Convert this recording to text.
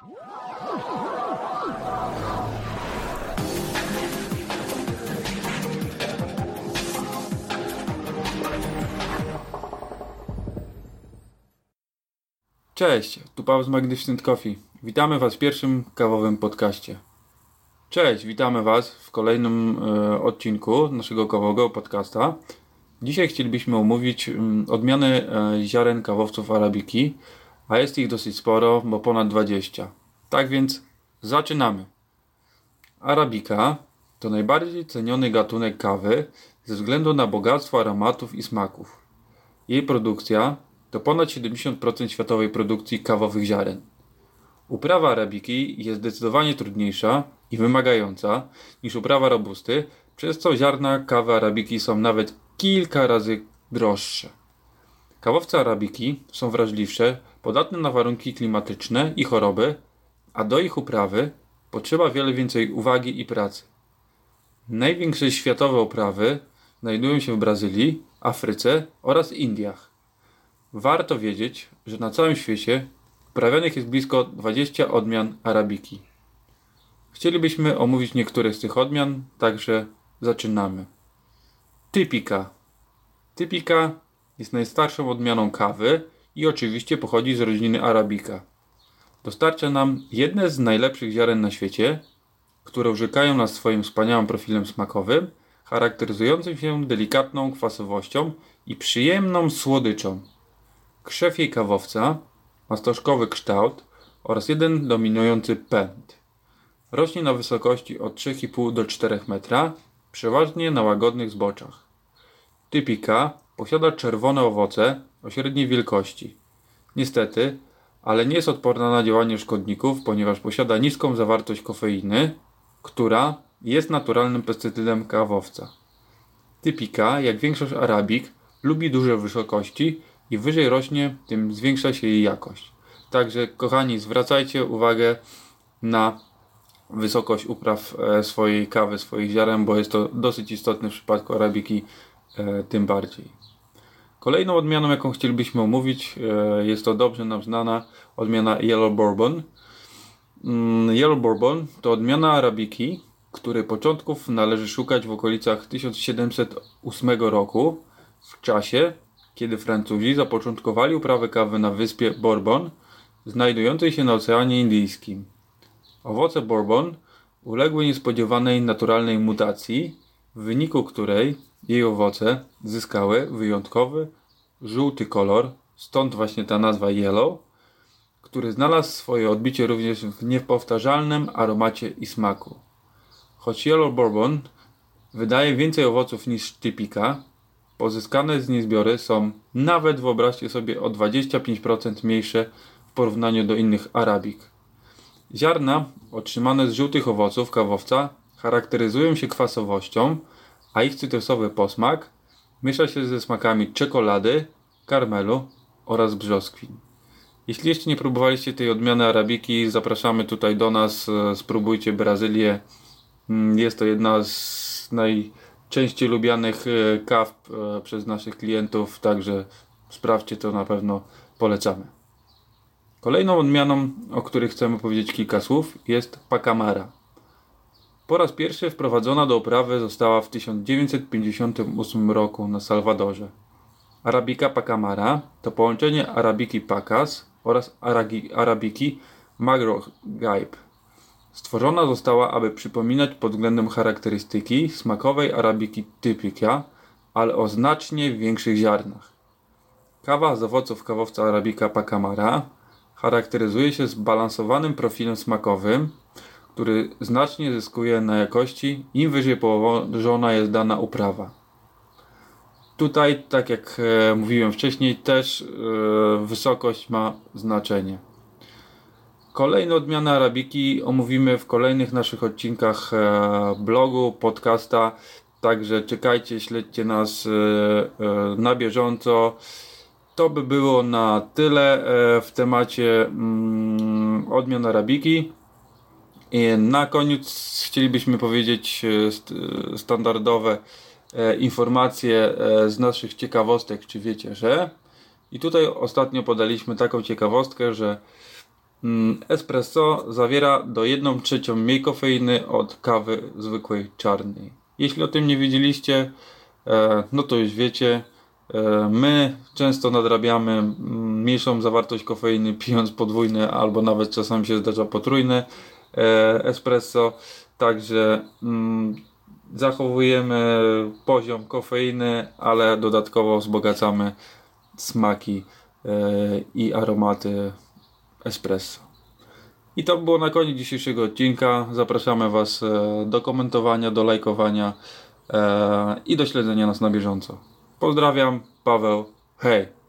Cześć, tu Paweł z Magnificent Coffee. Witamy Was w pierwszym kawowym podcaście. Cześć, witamy Was w kolejnym e, odcinku naszego kawowego podcasta. Dzisiaj chcielibyśmy omówić mm, odmiany e, ziaren kawowców arabiki, a jest ich dosyć sporo, bo ponad 20. Tak więc zaczynamy. Arabika to najbardziej ceniony gatunek kawy ze względu na bogactwo aromatów i smaków. Jej produkcja to ponad 70% światowej produkcji kawowych ziaren. Uprawa arabiki jest zdecydowanie trudniejsza i wymagająca niż uprawa robusty, przez co ziarna kawy arabiki są nawet kilka razy droższe. Kawowce arabiki są wrażliwsze, podatne na warunki klimatyczne i choroby, a do ich uprawy potrzeba wiele więcej uwagi i pracy. Największe światowe uprawy znajdują się w Brazylii, Afryce oraz Indiach. Warto wiedzieć, że na całym świecie uprawianych jest blisko 20 odmian arabiki. Chcielibyśmy omówić niektóre z tych odmian, także zaczynamy. Typika. Typika jest najstarszą odmianą kawy i oczywiście pochodzi z rodziny arabika. Dostarcza nam jedne z najlepszych ziaren na świecie, które urzekają nas swoim wspaniałym profilem smakowym, charakteryzującym się delikatną kwasowością i przyjemną słodyczą. Krzew jej kawowca ma stożkowy kształt oraz jeden dominujący pęd. Rośnie na wysokości od 3,5 do 4 metra, przeważnie na łagodnych zboczach. Typika posiada czerwone owoce o średniej wielkości. Niestety, ale nie jest odporna na działanie szkodników, ponieważ posiada niską zawartość kofeiny, która jest naturalnym pestycydem kawowca. Typika, jak większość arabik, lubi duże wysokości i wyżej rośnie, tym zwiększa się jej jakość. Także kochani, zwracajcie uwagę na wysokość upraw e, swojej kawy, swoich ziaren, bo jest to dosyć istotne w przypadku arabiki e, tym bardziej. Kolejną odmianą, jaką chcielibyśmy omówić, e, jest to dobrze nam znana odmiana Yellow Bourbon. Mm, Yellow Bourbon to odmiana arabiki, której początków należy szukać w okolicach 1708 roku, w czasie, kiedy Francuzi zapoczątkowali uprawę kawy na wyspie Bourbon, znajdującej się na Oceanie Indyjskim. Owoce Bourbon uległy niespodziewanej naturalnej mutacji, w wyniku której jej owoce zyskały wyjątkowy żółty kolor, stąd właśnie ta nazwa yellow, który znalazł swoje odbicie również w niepowtarzalnym aromacie i smaku. Choć Yellow Bourbon wydaje więcej owoców niż typika, pozyskane z niej zbiory są nawet wyobraźcie sobie o 25% mniejsze w porównaniu do innych arabik. Ziarna otrzymane z żółtych owoców kawowca charakteryzują się kwasowością, a ich cytrusowy posmak miesza się ze smakami czekolady, karmelu oraz brzoskwin. Jeśli jeszcze nie próbowaliście tej odmiany arabiki, zapraszamy tutaj do nas, e, spróbujcie Brazylię. Mm, jest to jedna z najczęściej lubianych e, kaw e, przez naszych klientów, także sprawdźcie to, na pewno polecamy. Kolejną odmianą, o której chcemy powiedzieć kilka słów, jest Pacamara. Po raz pierwszy wprowadzona do uprawy została w 1958 roku na Salwadorze. Arabica Pacamara to połączenie Arabiki Pacas oraz Arabiki Magro Gaib. Stworzona została, aby przypominać pod względem charakterystyki smakowej Arabiki Typica, ale o znacznie większych ziarnach. Kawa z owoców kawowca Arabika Pacamara charakteryzuje się zbalansowanym profilem smakowym, który znacznie zyskuje na jakości, im wyżej położona jest dana uprawa. Tutaj, tak jak e, mówiłem wcześniej, też e, wysokość ma znaczenie. Kolejne odmiany arabiki omówimy w kolejnych naszych odcinkach e, blogu, podcasta. Także czekajcie, śledźcie nas na bieżąco. To by było na tyle w temacie mm, odmian arabiki. I na koniec chcielibyśmy powiedzieć e, standardowe e, informacje z naszych ciekawostek, czy wiecie, że. I tutaj ostatnio podaliśmy taką ciekawostkę, że Mm, Espresso zawiera do 1 trzecią mniej kofeiny od kawy zwykłej czarnej. Jeśli o tym nie wiedzieliście, e, no to już wiecie. E, My często nadrabiamy mm, mniejszą zawartość kofeiny pijąc podwójne albo nawet czasami się zdarza potrójne e, espresso. Także mm, zachowujemy poziom kofeiny, ale dodatkowo wzbogacamy smaki e, i aromaty espresso. I to było na koniec dzisiejszego odcinka. Zapraszamy Was e, do komentowania, do lajkowania e, i do śledzenia nas na bieżąco. Pozdrawiam, Paweł. Hej!